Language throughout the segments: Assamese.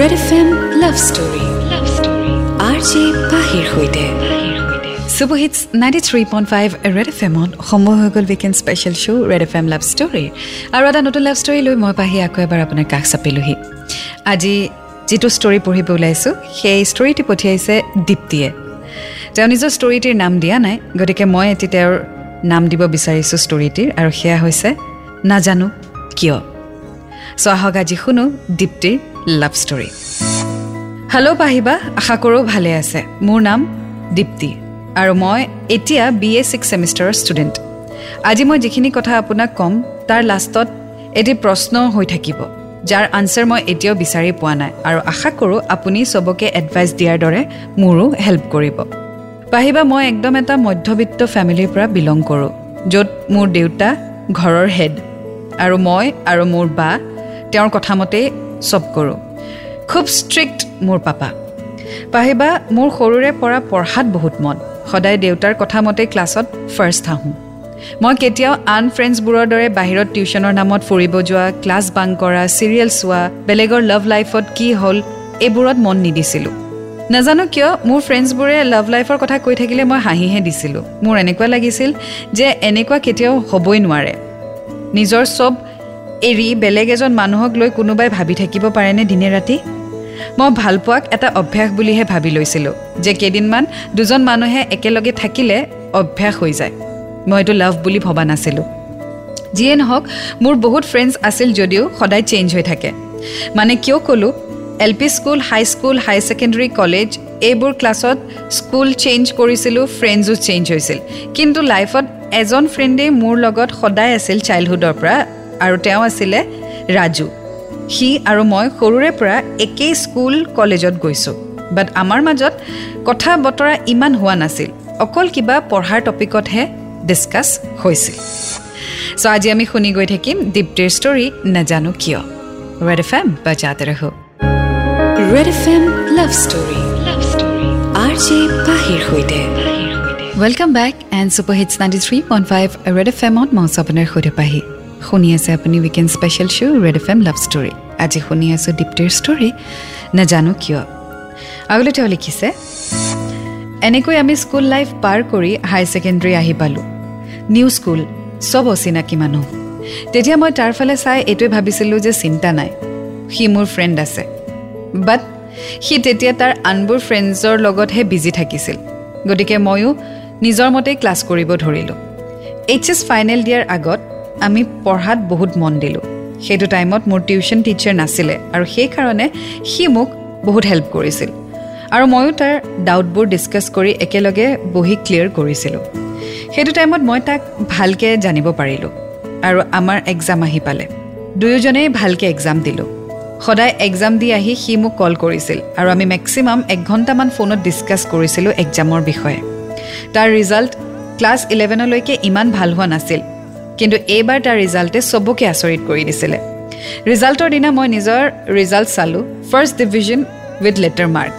Red F M love story love story R J পাহিৰ সৈতে super hits ninety three point five red F এমত সময় হৈ গ'ল weekend special show' red F M love ষ্টৰীৰ আৰু এটা নতুন লাভ ষ্টৰী লৈ মই পাহি আকৌ এবাৰ আপোনাৰ কাষ চাপিলোহি। আজি যিটো ষ্টৰী পঢ়িব ওলাইছোঁ সেই ষ্টৰীটি পঠিয়াইছে দীপ্তিয়ে। তেওঁ নিজৰ ষ্টৰীটিৰ নাম দিয়া নাই গতিকে মই এটি তেওঁৰ নাম দিব বিচাৰিছোঁ ষ্টৰীটিৰ আৰু সেয়া হৈছে নাজানো কিয়। চ' আহক আজি শুনো দীপ্তিৰ লাভ ষ্টৰী হেল্ল' পাহিবা আশা কৰোঁ ভালে আছে মোৰ নাম দীপ্তি আৰু মই এতিয়া বি এ ছিক্স ছেমিষ্টাৰৰ ষ্টুডেণ্ট আজি মই যিখিনি কথা আপোনাক ক'ম তাৰ লাষ্টত এটি প্ৰশ্ন হৈ থাকিব যাৰ আনচাৰ মই এতিয়াও বিচাৰি পোৱা নাই আৰু আশা কৰোঁ আপুনি চবকে এডভাইচ দিয়াৰ দৰে মোৰো হেল্প কৰিব পাহিবা মই একদম এটা মধ্যবিত্ত ফেমিলিৰ পৰা বিলং কৰোঁ য'ত মোৰ দেউতা ঘৰৰ হেড আৰু মই আৰু মোৰ বা তেওঁৰ কথামতেই চব কৰোঁ। খুব ষ্ট্ৰিক্ট মোৰ পাপা। পাহিবা মোৰ সৰুৰে পৰা পঢ়াত বহুত মন। সদায় দেউতাৰ কথামতে ক্লাছত ফাৰ্ষ্ট আহোঁ। মই কেতিয়াও আন ফ্ৰেণ্ডছবোৰৰ দৰে বাহিৰত টিউশ্যনৰ নামত ফুৰিব যোৱা ক্লাছ বাং কৰা চিৰিয়েল চোৱা বেলেগৰ লাভ লাইফত কি হ'ল এইবোৰত মন নিদিছিলোঁ। নাজানো কিয় মোৰ ফ্ৰেণ্ডছবোৰে লাভ লাইফৰ কথা কৈ থাকিলে মই হাঁহিহে দিছিলোঁ। মোৰ এনেকুৱা লাগিছিল যে এনেকুৱা কেতিয়াও হ'বই নোৱাৰে। নিজৰ চব এৰি বেলেগ এজন মানুহক লৈ কোনোবাই ভাবি থাকিব পাৰেনে দিনে ৰাতি? মই ভালপোৱাক এটা অভ্যাস বুলিহে ভাবি লৈছিলোঁ যে কেইদিনমান দুজন মানুহে একেলগে থাকিলে অভ্যাস হৈ যায়। মই এইটো লাভ বুলি ভবা নাছিলোঁ। যিয়ে নহওক মোৰ বহুত ফ্ৰেণ্ডছ আছিল যদিও সদায় চেঞ্জ হৈ থাকে। মানে কিয় ক'লোঁ L P school high school high secondary college এইবোৰ ক্লাছত স্কুল চেঞ্জ কৰিছিলোঁ ফ্ৰেণ্ডছো চেঞ্জ হৈছিল। কিন্তু লাইফত এজন ফ্ৰেণ্ডেই মোৰ লগত সদায় আছিল চাইল্ডহুডৰ পৰা। আৰু তেওঁ আছিলে ৰাজু। সি আৰু মই সৰুৰে পৰা একেই স্কুল কলেজত গৈছোঁ। বাট আমাৰ মাজত কথা বতৰা ইমান হোৱা নাছিল। অকল কিবা পঢ়াৰ টপিকতহে ডিছকাছ হৈছিল। চ' আজি আমি শুনি গৈ থাকিম দীপ্তিৰ ষ্টৰী নাজানো কিয়। ৰেড এফ এম বাজাতে ৰহো। Red F M love story love story R J পাহিৰ সৈতে। Welcome back and super hits ninety three point five red F এমত মই আপোনাৰ সৈতে পাহি। শুনি আছে আপুনি weekend special show' red F M love story আজি শুনি আছোঁ দীপ্তিৰ ষ্টৰী নাজানো কিয়। আগলৈ তেওঁ লিখিছে এনেকৈ আমি স্কুল লাইফ পাৰ কৰি হায়াৰ ছেকেণ্ডেৰী আহি পালোঁ। নিউ স্কুল চব অচিনাকি মানুহ। তেতিয়া মই তাৰ ফালে চাই এইটোৱে ভাবিছিলোঁ যে চিন্তা নাই। সি মোৰ ফ্ৰেণ্ড আছে। বাট সি তেতিয়া তাৰ আনবোৰ ফ্ৰেণ্ডছৰ লগতহে বিজি থাকিছিল। গতিকে ময়ো নিজৰ মতেই ক্লাছ কৰিব ধৰিলোঁ। এইচ এছ ফাইনেল দিয়াৰ আগত আমি পঢ়াত বহুত মন দিলোঁ। সেইটো টাইমত মোৰ টিউশ্যন টিচাৰ নাছিলে আৰু সেইকাৰণে সি মোক বহুত হেল্প কৰিছিল। আৰু ময়ো তাৰ ডাউটবোৰ ডিছকাছ কৰি একেলগে বহি ক্লিয়াৰ কৰিছিলোঁ। সেইটো টাইমত মই তাক ভালকৈ জানিব পাৰিলোঁ আৰু আমাৰ এক্সাম আহি পালে। দুয়োজনেই ভালকৈ এক্সাম দিলোঁ। সদায় এক্সাম দি আহি সি মোক কল কৰিছিল আৰু আমি মেক্সিমাম এক ঘণ্টামান ফোনত ডিছকাছ কৰিছিলোঁ এক্সামৰ বিষয়ে। তাৰ ৰিজাল্ট ক্লাছ ইলেভেনলৈকে ইমান ভাল হোৱা নাছিল। কিন্তু এইবাৰ তাৰ ৰিজাল্টে চবকে আচৰিত কৰি দিছিলে। ৰিজাল্টৰ দিনা মই নিজৰ ৰিজাল্ট চালোঁ first division with letter mark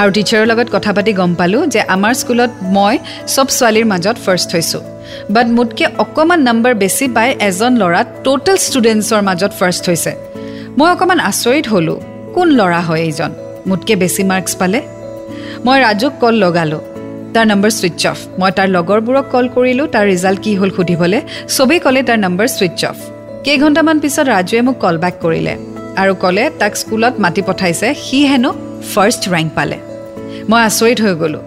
আৰু টিচাৰৰ লগত কথা পাতি গম পালোঁ যে আমাৰ স্কুলত মই চব ছোৱালীৰ মাজত ফাৰ্ষ্ট হৈছোঁ। বাট মোতকৈ অকণমান নম্বৰ বেছি পাই এজন ল'ৰা ট'টেল ষ্টুডেণ্টছৰ মাজত ফাৰ্ষ্ট হৈছে। মই অকণমান আচৰিত হ'লোঁ কোন ল'ৰা হয় এইজন? মোতকৈ বেছি মাৰ্কছ পালে? মই ৰাজুক কল লগালোঁ। তাৰ নম্বৰ ছুইচ অফ মই তাৰ লগৰবোৰক কল কৰিলোঁ তাৰ ৰিজাল্ট কি হ'ল সুধিবলৈ। চবেই ক'লে তাৰ নম্বৰ ছুইচ অফ কেইঘণ্টামান পিছত ৰাজুৱে মোক কল বেক কৰিলে আৰু ক'লে তাক স্কুলত মাতি পঠাইছে সি হেনো ফাৰ্ষ্ট ৰেংক পালে। মই আচৰিত হৈ গ'লোঁ।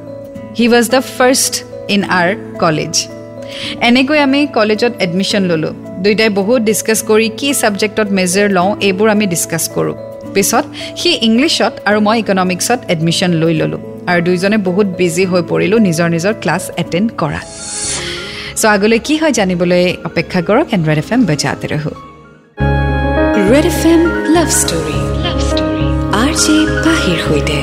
He was the first in our college এনেকৈ আমি কলেজত এডমিশ্যন ল'লোঁ। দুয়োটাই বহুত ডিছকাছ কৰি কি ছাবজেক্টত মেজৰ লওঁ এইবোৰ আমি ডিছকাছ কৰোঁ। পিছত সি ইংলিছত আৰু মই ইকনমিক্সত এডমিশ্যন লৈ ল'লোঁ। আৰু দুয়োজনে বহুত বিজি হৈ পৰিলোঁ নিজৰ নিজৰ ক্লাছ এটেণ্ড কৰাত। চ' আগলৈ কি হয় জানিবলৈ অপেক্ষা কৰক এণ্ড ৰেড এফ এম বজাতে ৰহো। Red F M love story. Love story. R J পাহিৰ সৈতে।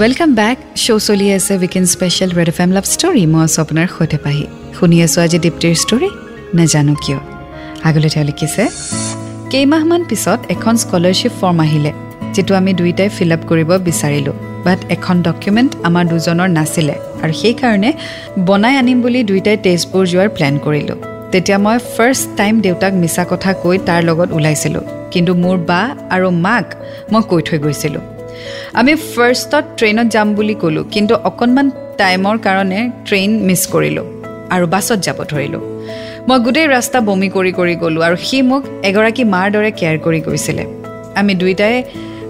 ৱেলকাম বেক শ্ব' চলি আছে weekend special red F M love story. মই আছোঁ আপোনাৰ সৈতে পাহি। শুনি আছোঁ আজি দীপ্তিৰ ষ্টৰী নাজানো কিয়। আগলৈ তেওঁ লিখিছে কেইমাহমান পিছত এখন স্কলাৰশ্বিপ ফৰ্ম আহিলে যিটো আমি দুয়োটাই ফিল আপ কৰিব বিচাৰিলোঁ। বাট এখন ডকুমেণ্ট আমাৰ দুজনৰ নাছিলে। আৰু সেইকাৰণে বনাই আনিম বুলি দুয়োটাই তেজপুৰ যোৱাৰ প্লেন কৰিলোঁ। তেতিয়া মই ফাৰ্ষ্ট টাইম দেউতাক মিছা কথা কৈ তাৰ লগত ওলাইছিলোঁ। কিন্তু মোৰ বা আৰু মাক মই কৈ থৈ গৈছিলোঁ। আমি ফাৰ্ষ্টত ট্ৰেইনত যাম বুলি ক'লোঁ কিন্তু অকণমান টাইমৰ কাৰণে ট্ৰেইন মিছ কৰিলোঁ আৰু বাছত যাব ধৰিলোঁ। মই গোটেই ৰাস্তা বমি কৰি কৰি গ'লোঁ আৰু সি মোক এগৰাকী মাৰ দৰে কেয়াৰ কৰি গৈছিলে। আমি দুয়োটাই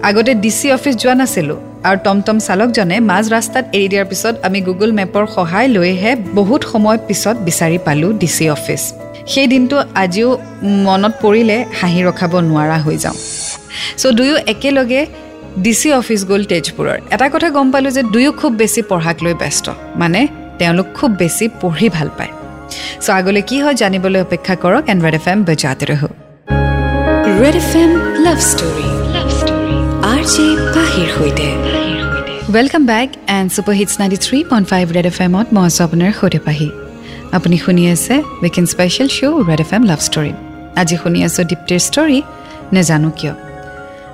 আগতে ডি চি অফিচ যোৱা নাছিলোঁ আৰু টমটম চালকজনে মাজ ৰাস্তাত এৰি দিয়াৰ পিছত আমি গুগল মেপৰ সহায় লৈহে বহুত সময় পিছত বিচাৰি পালোঁ ডি চি অফিচ। সেই দিনটো আজিও মনত পৰিলে হাঁহি ৰখাব নোৱাৰা হৈ যাওঁ। চ' দুয়ো একেলগে ডি চি অফিচ গ'ল তেজপুৰৰ। এটা কথা গম পালোঁ যে দুয়ো খুব বেছি পঢ়াক লৈ ব্যস্ত। মানে তেওঁলোক খুব বেছি পঢ়ি ভাল পায়। চ' আগলৈ কি হয় জানিবলৈ অপেক্ষা কৰক এণ্ড ৰেড এফ এম বজাতে ৰহো। Red F M love story. Love story R J পাহিৰ সৈতে welcome back and super hits ninety three point five red F এমত মই আছোঁ আপোনাৰ সৈতে পাহি আপুনি শুনি আছে weekend special show' red F M love story আজি শুনি আছোঁ দীপ্তিৰ ষ্টৰী নেজানো কিয়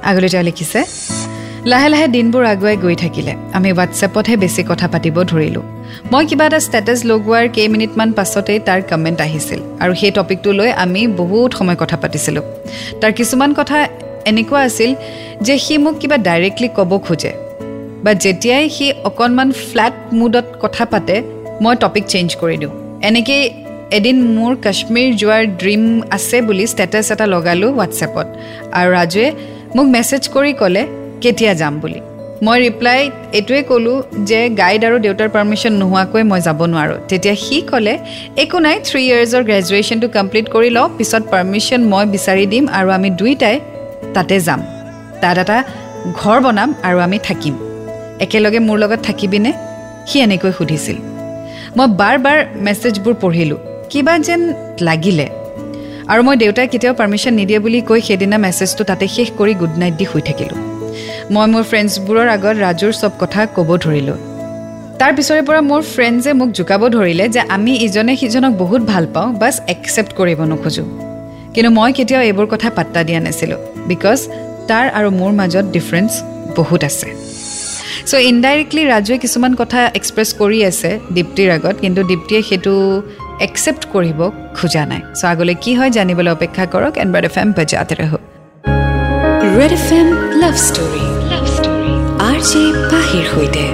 আগলৈ তেওঁ লিখিছে লাহে লাহে দিনবোৰ আগুৱাই গৈ থাকিলে আমি হোৱাটছএপতহে বেছি কথা পাতিব ধৰিলোঁ মই কিবা এটা ষ্টেটাছ লগোৱাৰ কেইমিনিটমান পাছতেই তাৰ কমেণ্ট আহিছিল আৰু সেই টপিকটো লৈ আমি বহুত সময় কথা পাতিছিলোঁ তাৰ কিছুমান কথা এনেকুৱা আছিল যে সি মোক কিবা ডাইৰেক্টলি ক'ব খোজে। বা যেতিয়াই সি অকণমান ফ্লেট মুডত কথা পাতে মই টপিক চেঞ্জ কৰি দিওঁ। এনেকেই এদিন মোৰ কাশ্মীৰ যোৱাৰ ড্ৰিম আছে বুলি ষ্টেটাছ এটা লগালোঁ হোৱাটছএপত আৰু ৰাজুৱে মোক মেছেজ কৰি ক'লে কেতিয়া যাম বুলি? মই ৰিপ্লাই এইটোৱে ক'লোঁ যে গাইড আৰু দেউতাৰ পাৰ্মিশ্যন নোহোৱাকৈ মই যাব নোৱাৰোঁ। তেতিয়া সি ক'লে একো নাই থ্ৰী ইয়েৰ্ছৰ গ্ৰেজুৱেশ্যনটো কমপ্লিট কৰি লওঁ পিছত পাৰ্মিশ্যন মই বিচাৰি দিম আৰু আমি দুয়োটাই তাতে যাম। তাত এটা ঘৰ বনাম আৰু আমি থাকিম। একেলগে মোৰ লগত থাকিবিনে? সি এনেকৈ সুধিছিল। মই বাৰ বাৰ মেছেজবোৰ পঢ়িলোঁ। কিবা যেন লাগিলে। আৰু মই দেউতাই কেতিয়াও পাৰ্মিশ্যন নিদিয়ে বুলি কৈ সেইদিনা মেছেজটো তাতে শেষ কৰি গুড নাইট দি শুই থাকিলোঁ। মই মোৰ ফ্ৰেণ্ডছবোৰৰ আগত ৰাজুৰ চব কথা ক'ব ধৰিলোঁ। তাৰ পিছৰে পৰা মোৰ ফ্ৰেণ্ডছে মোক জোকাব ধৰিলে যে আমি ইজনে সিজনক বহুত ভাল পাওঁ বাছ একচেপ্ট কৰিব নোখোজোঁ। কিন্তু মই কেতিয়াও এইবোৰ কথা পাত্তা দিয়া নাছিলোঁ। বিকজ তাৰ আৰু মোৰ মাজত ডিফাৰেঞ্চ বহুত আছে চ' ইনডাইৰেক্টলি ৰাজুৱে কিছুমান কথা এক্সপ্ৰেছ কৰি আছে দীপ্তিৰ আগত কিন্তু দীপ্তিয়ে সেইটো একচেপ্ট কৰিব খোজা নাই চ' আগলৈ কি হয় জানিবলৈ অপেক্ষা কৰক এণ্ড ৰেড এফ এম বজাতে ৰহো red F M love story R J পাহিৰ সৈতে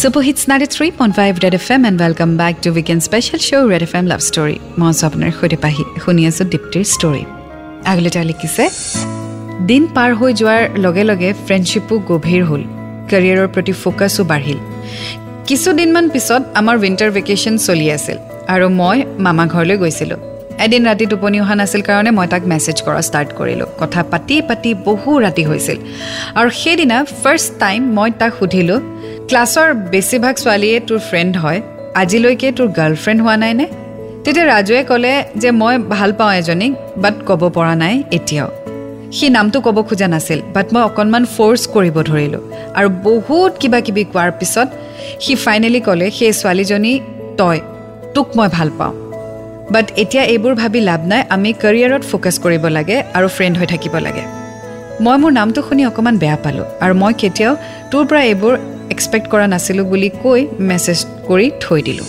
super hits ninety three point five red F M and welcome back to weekend special show' red F M love story মই আছোঁ আপোনাৰ সৈতে পাহি শুনি আছোঁ দীপ্তিৰ ষ্টৰী আগলৈ তেওঁ লিখিছে দিন পাৰ হৈ যোৱাৰ লগে লগে ফ্ৰেণ্ডশ্বিপো গভীৰ হ'ল কেৰিয়াৰৰ প্ৰতি ফ'কাছো বাঢ়িল। কিছুদিনমান পিছত আমাৰ উইণ্টাৰ ভেকেশ্যন চলি আছিল আৰু মই মামা ঘৰলৈ গৈছিলোঁ। এদিন ৰাতি টোপনি অহা নাছিল কাৰণে মই তাক মেছেজ কৰা ষ্টাৰ্ট কৰিলোঁ। কথা পাতি পাতি বহু ৰাতি হৈছিল। আৰু সেইদিনা ফাৰ্ষ্ট টাইম মই তাক সুধিলোঁ ক্লাছৰ বেছিভাগ ছোৱালীয়ে তোৰ ফ্ৰেণ্ড হয়? আজিলৈকে তোৰ গাৰ্লফ্ৰেণ্ড হোৱা নাইনে তেতিয়া ৰাজুৱে ক'লে যে মই ভাল পাওঁ এজনীক বাট ক'ব পৰা নাই এতিয়াও। সি নামটো ক'ব খোজা নাছিল বাট মই অকণমান ফ'ৰ্চ কৰিব ধৰিলোঁ। আৰু বহুত কিবা কিবি কোৱাৰ পিছত সি ফাইনেলি ক'লে সেই ছোৱালীজনী তই তোক মই ভাল পাওঁ। বাট এতিয়া এইবোৰ ভাবি লাভ নাই আমি কেৰিয়াৰত ফ'কাছ কৰিব লাগে আৰু ফ্ৰেণ্ড হৈ থাকিব লাগে। মই মোৰ নামটো শুনি অকণমান বেয়া পালোঁ আৰু মই কেতিয়াও তোৰ পৰা এইবোৰ এক্সপেক্ট কৰা নাছিলোঁ বুলি কৈ মেছেজ কৰি থৈ দিলোঁ।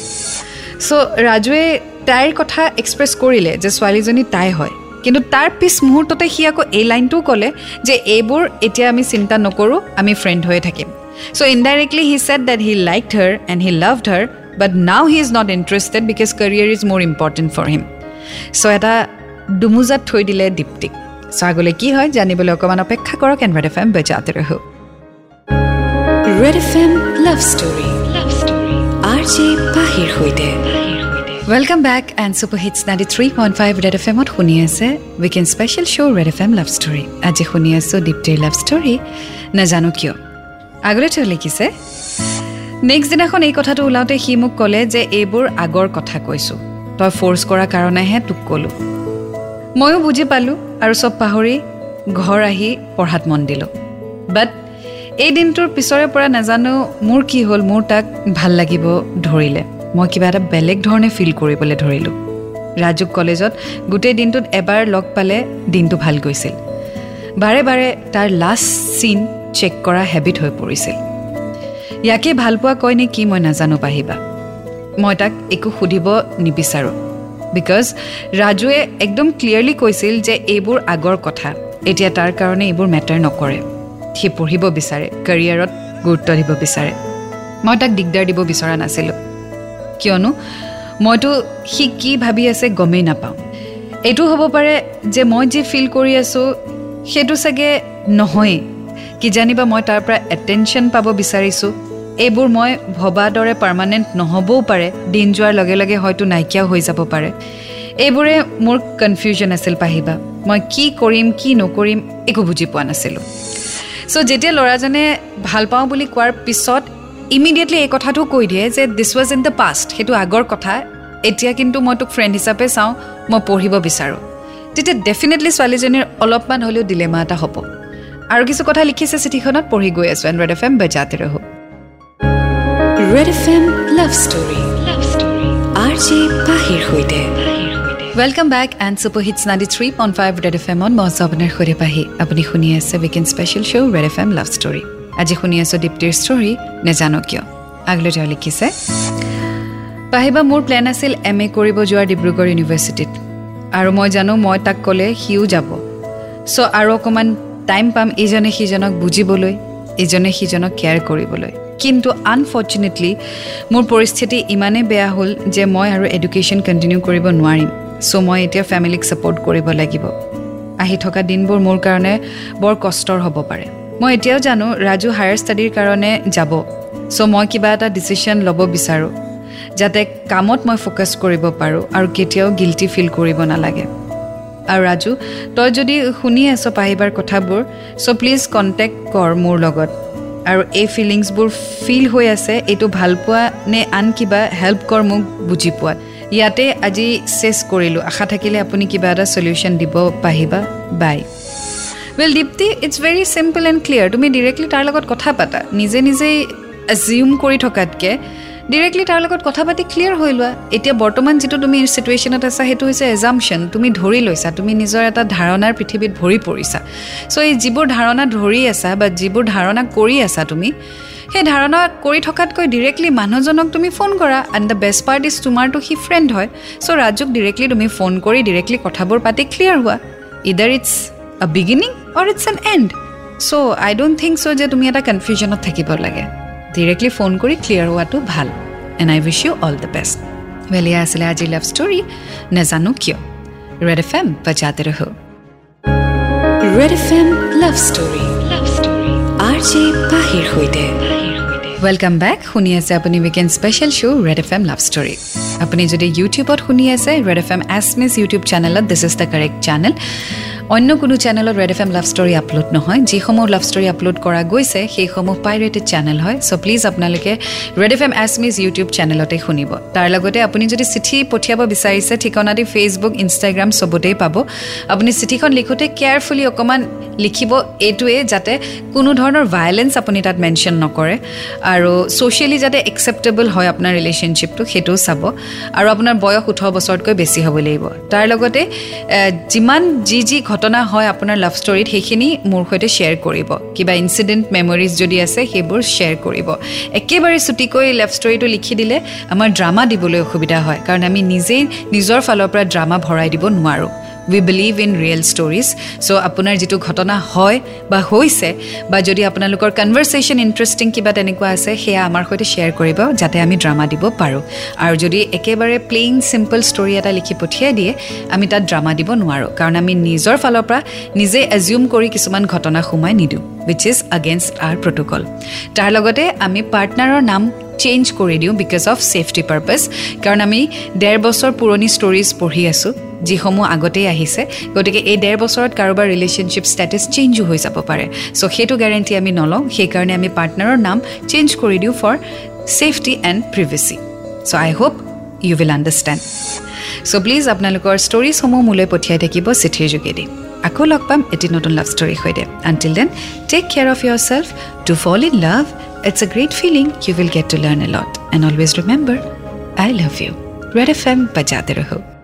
চ' ৰাজুৱে তাইৰ কথা এক্সপ্ৰেছ কৰিলে যে ছোৱালীজনী তাই হয়। কিন্তু তাৰ পিছ মুহূৰ্ততে সি আকৌ এই লাইনটোও ক'লে যে এইবোৰ এতিয়া আমি চিন্তা নকৰোঁ আমি ফ্ৰেণ্ড হৈয়ে থাকিম। So' indirectly he said that he like her and he loved her but now he is not interested because career is more important for him so' এটা দুমোজাত থৈ দিলে দীপ্তিক চ' আগলৈ কি হয় জানিবলৈ অকণমান অপেক্ষা কৰক এণ্ড ৰেড এফ এম বেজাতে ৰহো। Red F M love story love story R J পাহিৰ সৈতে। Welcome back and super hits ninety three point five red F এমত শুনি আছে weekend special show' red F M love story আজি শুনি আছোঁ দীপ্তিৰ লাভ ষ্টৰী নাজানো কিয় আগলৈ তেওঁ লিখিছে নেক্সট দিনাখন এই কথাটো ওলাওঁতে সি মোক ক'লে যে এইবোৰ আগৰ কথা কৈছোঁ। তই ফ'ৰ্চ কৰাৰ কাৰণেহে তোক ক'লোঁ। ময়ো বুজি পালোঁ আৰু চব পাহৰি ঘৰ আহি পঢ়াত মন দিলোঁ। বাট এই দিনটোৰ পিছৰে পৰা নাজানো মোৰ কি হ'ল মোৰ তাক ভাল লাগিব ধৰিলে। মই কিবা এটা বেলেগ ধৰণে ফিল কৰিবলৈ ধৰিলোঁ। ৰাজুক কলেজত গোটেই দিনটোত এবাৰ লগ পালে দিনটো ভাল গৈছিল। বাৰে বাৰে তাৰ লাষ্ট চিন চেক কৰা হেবিট হৈ পৰিছিল। ইয়াকে ভাল পোৱা কয় নে কি মই নাজানো পাহিবা। মই তাক একো সুধিব নিবিচাৰোঁ। বিকজ ৰাজুৱে একদম ক্লিয়াৰলি কৈছিল যে এইবোৰ আগৰ কথা। এতিয়া তাৰ কাৰণে এইবোৰ মেটাৰ নকৰে। সি পঢ়িব বিচাৰে কেৰিয়াৰত গুৰুত্ব দিব বিচাৰে। মই তাক দিগদাৰ দিব বিচৰা নাছিলোঁ। কিয়নো মইতো সি কি ভাবি আছে গমেই নাপাওঁ। এইটো হ'ব পাৰে যে মই যি ফিল কৰি আছোঁ সেইটো চাগে নহয়েই। কিজানিবা মই তাৰ পৰা এটেনশ্যন পাব বিচাৰিছোঁ। এইবোৰ মই ভবা দৰে পাৰ্মানেণ্ট নহ'বও পাৰে। দিন যোৱাৰ লগে লগে হয়তো নাইকিয়াও হৈ যাব পাৰে। এইবোৰে মোৰ কনফিউজন আছিল পাহিবা। মই কি কৰিম কি নকৰিম একো বুজি পোৱা নাছিলোঁ। চ' যেতিয়া ল'ৰাজনে ভাল পাওঁ বুলি কোৱাৰ পিছত ইমিডিয়েটলি এই কথাটো কৈ দিয়ে যে this was in the past সেইটো আগৰ কথা। এতিয়া কিন্তু মই তোক ফ্ৰেণ্ড হিচাপে চাওঁ মই পঢ়িব বিচাৰোঁ। তেতিয়া ডেফিনেটলি ছোৱালীজনীৰ অলপমান হ'লেও ডিলেমা এটা হ'ব। আৰু কিছু কথা লিখিছে চিঠিখনত পঢ়ি গৈ আছোঁ এণ্ড ৰেড এফ এম বেজাতে ৰহো। Red F M love story love story R J পাহিৰ সৈতে। Welcome back and super hits ninety three point five red F এমত মই আপোনাৰ সৈতে পাহি আপুনি শুনি আছে weekend special show' red F M love story আজি শুনি আছোঁ দীপ্তিৰ ষ্টৰী নেজানো কিয়। আগলৈ তেওঁ লিখিছে পাহিবা মোৰ প্লেন আছিল এম এ কৰিব যোৱাৰ ডিব্ৰুগড় ইউনিভাৰ্চিটিত। আৰু মই জানো মই তাক ক'লে সিও যাব। চ' আৰু অকণমান টাইম পাম ইজনে সিজনক বুজিবলৈ ইজনে সিজনক কেয়াৰ কৰিবলৈ। কিন্তু আনফৰ্চুনেটলি মোৰ পৰিস্থিতি ইমানেই বেয়া হ'ল যে মই আৰু এডুকেশ্যন কণ্টিনিউ কৰিব নোৱাৰিম। চ' মই এতিয়া ফেমিলিক ছাপৰ্ট কৰিব লাগিব। আহি থকা দিনবোৰ মোৰ কাৰণে বৰ কষ্টৰ হ'ব পাৰে। মই এতিয়াও জানো ৰাজু হায়াৰ ষ্টাডিৰ কাৰণে যাব। চ' মই কিবা এটা ডিচিশ্যন ল'ব বিচাৰোঁ যাতে কামত মই ফ'কাছ কৰিব পাৰোঁ আৰু কেতিয়াও গিল্টি ফিল কৰিব নালাগে। আৰু ৰাজু তই যদি শুনি আছ পাহিবাৰ কথাবোৰ চ' প্লিজ কণ্টেক্ট কৰ মোৰ লগত। আৰু এই ফিলিংছবোৰ ফিল হৈ আছে এইটো ভাল পোৱা নে আন কিবা হেল্প কৰ মোক বুজি পোৱাত ইয়াতে আজি চেছ কৰিলোঁ। আশা থাকিলে আপুনি কিবা এটা চলিউশ্যন দিব পাহিবা। By well Dipti it's very simple and clear তুমি ডিৰেক্টলি তাৰ লগত কথা পাতা। নিজে নিজেই এজিউম কৰি থকাতকৈ ডিৰেক্টলি তাৰ লগত কথা পাতি ক্লিয়াৰ হৈ লোৱা। এতিয়া বৰ্তমান যিটো তুমি চিটুৱেশ্যনত আছা সেইটো হৈছে এজামশ্যন তুমি ধৰি লৈছা তুমি নিজৰ এটা ধাৰণাৰ পৃথিৱীত ভৰি পৰিছা। চ' এই যিবোৰ ধাৰণা ধৰি আছা বা যিবোৰ ধাৰণা কৰি আছা তুমি সেই ধাৰণা কৰি থকাতকৈ ডিৰেক্টলি মানুহজনক তুমি ফোন কৰা। And the best part is তোমাৰতো সি ফ্ৰেণ্ড হয়। চ' ৰাজুক ডিৰেক্টলি তুমি ফোন কৰি ডিৰেক্টলি কথাবোৰ পাতি ক্লিয়াৰ হোৱা। Either it's a beginning or it's an end so' I don't think so' যে তুমি এটা কনফিউজনত থাকিব লাগে। ডিৰেক্টলি ফোন কৰি ক্লিয়াৰ হোৱাটো ভাল। And I wish you all the best well এয়া আছিলে আজিৰ লাভ ষ্টৰী নেজানো কিয় ৰেড এফ এম বজাতে ৰহো red F M love story love story R J পাহিৰ সৈতে ৱেলকাম বেক শুনি আছে আপুনি weekend special show' red F M love story আপুনি যদি ইউটিউবত শুনি আছে red F M Assamese YouTube চেনেলত this is the correct channel অন্য কোনো চেনেলত red F M love story upload নহয় যিসমূহ লাভ ষ্টৰী আপলোড কৰা গৈছে সেইসমূহ পাইৰেটেড চেনেল হয় চ' প্লিজ আপোনালোকে red F M Assamese YouTube চেনেলতে শুনিব। তাৰ লগতে আপুনি যদি চিঠি পঠিয়াব বিচাৰিছে ঠিকনা দি ফেচবুক ইনষ্টাগ্ৰাম চবতেই পাব। আপুনি চিঠিখন লিখোঁতে কেয়াৰফুলি অকণমান লিখিব এইটোৱে যাতে কোনো ধৰণৰ ভায়লেঞ্চ আপুনি তাত মেনশ্যন নকৰে আৰু ছ'চিয়েলি যাতে একচেপ্টেবল হয় আপোনাৰ ৰিলেশ্যনশ্বিপটো সেইটোও চাব। আৰু আপোনাৰ বয়স ওঠৰ বছৰতকৈ বেছি হ'ব লাগিব। তাৰ লগতে যিমান যি যি ঘটনা হয় আপোনাৰ লাভ ষ্টৰীত সেইখিনি মোৰ সৈতে শ্বেয়াৰ কৰিব। কিবা ইনচিডেণ্ট মেমৰিজ যদি আছে সেইবোৰ শ্বেয়াৰ কৰিব। একেবাৰে চুটিকৈ লাভ ষ্টৰীটো লিখি দিলে আমাৰ ড্ৰামা দিবলৈ অসুবিধা হয়। কাৰণ আমি নিজেই নিজৰ ফালৰ পৰা ড্ৰামা ভৰাই দিব নোৱাৰোঁ। We believe in real stories so' আপোনাৰ যিটো ঘটনা হয় বা হৈছে বা যদি আপোনালোকৰ কনভাৰ্চেশ্যন ইণ্টাৰেষ্টিং কিবা তেনেকুৱা আছে সেয়া আমাৰ সৈতে শ্বেয়াৰ কৰিব যাতে আমি ড্ৰামা দিব পাৰোঁ। আৰু যদি একেবাৰে প্লেইন চিম্পল ষ্টৰি এটা লিখি পঠিয়াই দিয়ে আমি তাত ড্ৰামা দিব নোৱাৰোঁ। কাৰণ আমি নিজৰ ফালৰ পৰা নিজে এজিউম কৰি কিছুমান ঘটনা সোমাই নিদিওঁ which is against our protocol তাৰ লগতে আমি পাৰ্টনাৰৰ নাম চেঞ্জ কৰি দিওঁ বিকজ অফ ছেফটি পাৰ্পাজ কাৰণ আমি ডেৰ বছৰ পুৰণি ষ্টৰিজ পঢ়ি আছোঁ যিসমূহ আগতেই আহিছে। গতিকে এই ডেৰ বছৰত কাৰোবাৰ ৰিলেশ্যনশ্বিপ ষ্টেটাছ চেঞ্জো হৈ যাব পাৰে। চ' সেইটো গেৰেণ্টি আমি নলওঁ। সেইকাৰণে আমি পাৰ্টনাৰৰ নাম চেঞ্জ কৰি দিওঁ for safety and privacy so' I hope you will understand so' please আপোনালোকৰ ষ্টৰিজসমূহ মোলৈ পঠিয়াই থাকিব চিঠিৰ যোগেদি। আকৌ লগ পাম এটি নতুন লাভ ষ্টৰীৰ সৈতে until then take care of yourself to fall in love It's a great feeling. You will get to learn a lot. And always remember, I love you. Red FM, bajate raho.